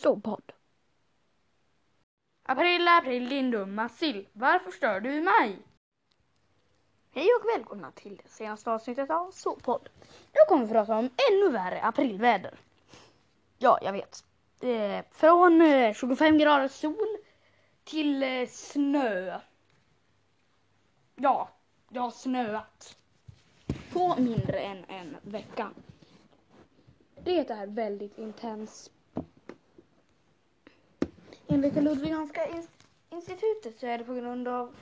sovpodd. April, april din dumma sill. Varför stör du mig? Hej och välkomna till det senaste avsnittet av Sovpodd. Jag kommer att prata om ännu värre aprilväder. Ja, jag vet. Eh, från eh, 25 grader sol till eh, snö. Ja, det har snöat. På mindre än en vecka. Det är väldigt intens. Enligt det Ludviganska in- institutet så är det på grund av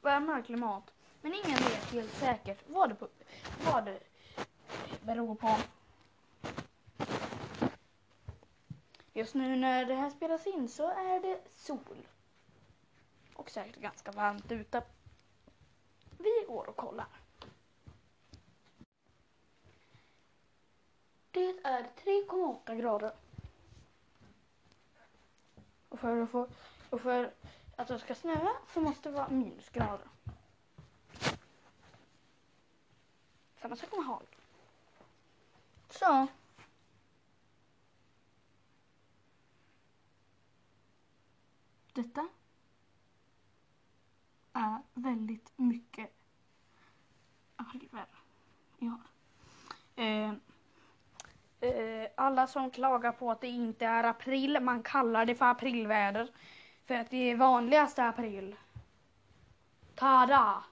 varmare klimat. Men ingen vet helt säkert vad det, på, vad det beror på. Just nu när det här spelas in så är det sol. Och säkert ganska varmt ute. Vi går och kollar. Det är 3,8 grader. För, att få, och för att det ska snöa så måste det vara minusgrader. Samma sak med hagel. Så. Detta är väldigt mycket aprilväder vi har. Eh, alla som klagar på att det inte är april, man kallar det för aprilväder. För att det är vanligaste april. Tada!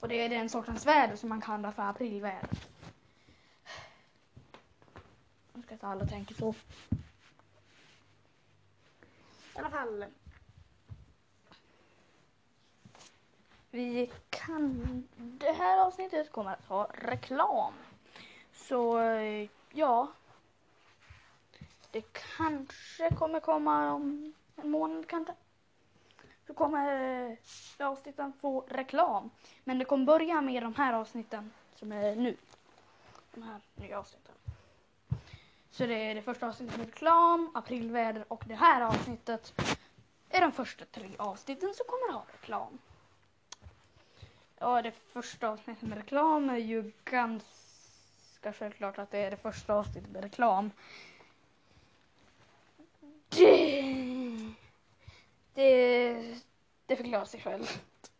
Och det är den sortens väder som man kallar för aprilväder. Jag ska inte alla tänker så. I alla fall. Vi kan... Det här avsnittet kommer att ha reklam. Så eh, ja. Det kanske kommer komma om en månad kanske. Så kommer eh, avsnitten få reklam. Men det kommer börja med de här avsnitten som är nu. De här nya avsnitten. Så det är det första avsnittet med reklam, aprilväder och det här avsnittet är de första tre avsnitten som kommer ha reklam. Ja, det första avsnittet med reklam är ju ganska självklart att det är det första avsnittet med reklam. Det, det, det förklarar sig självt.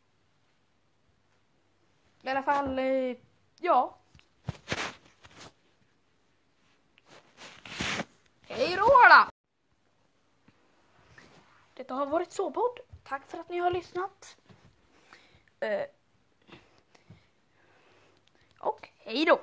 I alla fall, eh, ja. Hej då alla! Detta har varit Såpodd. Tack för att ni har lyssnat. Eh. Och hej då!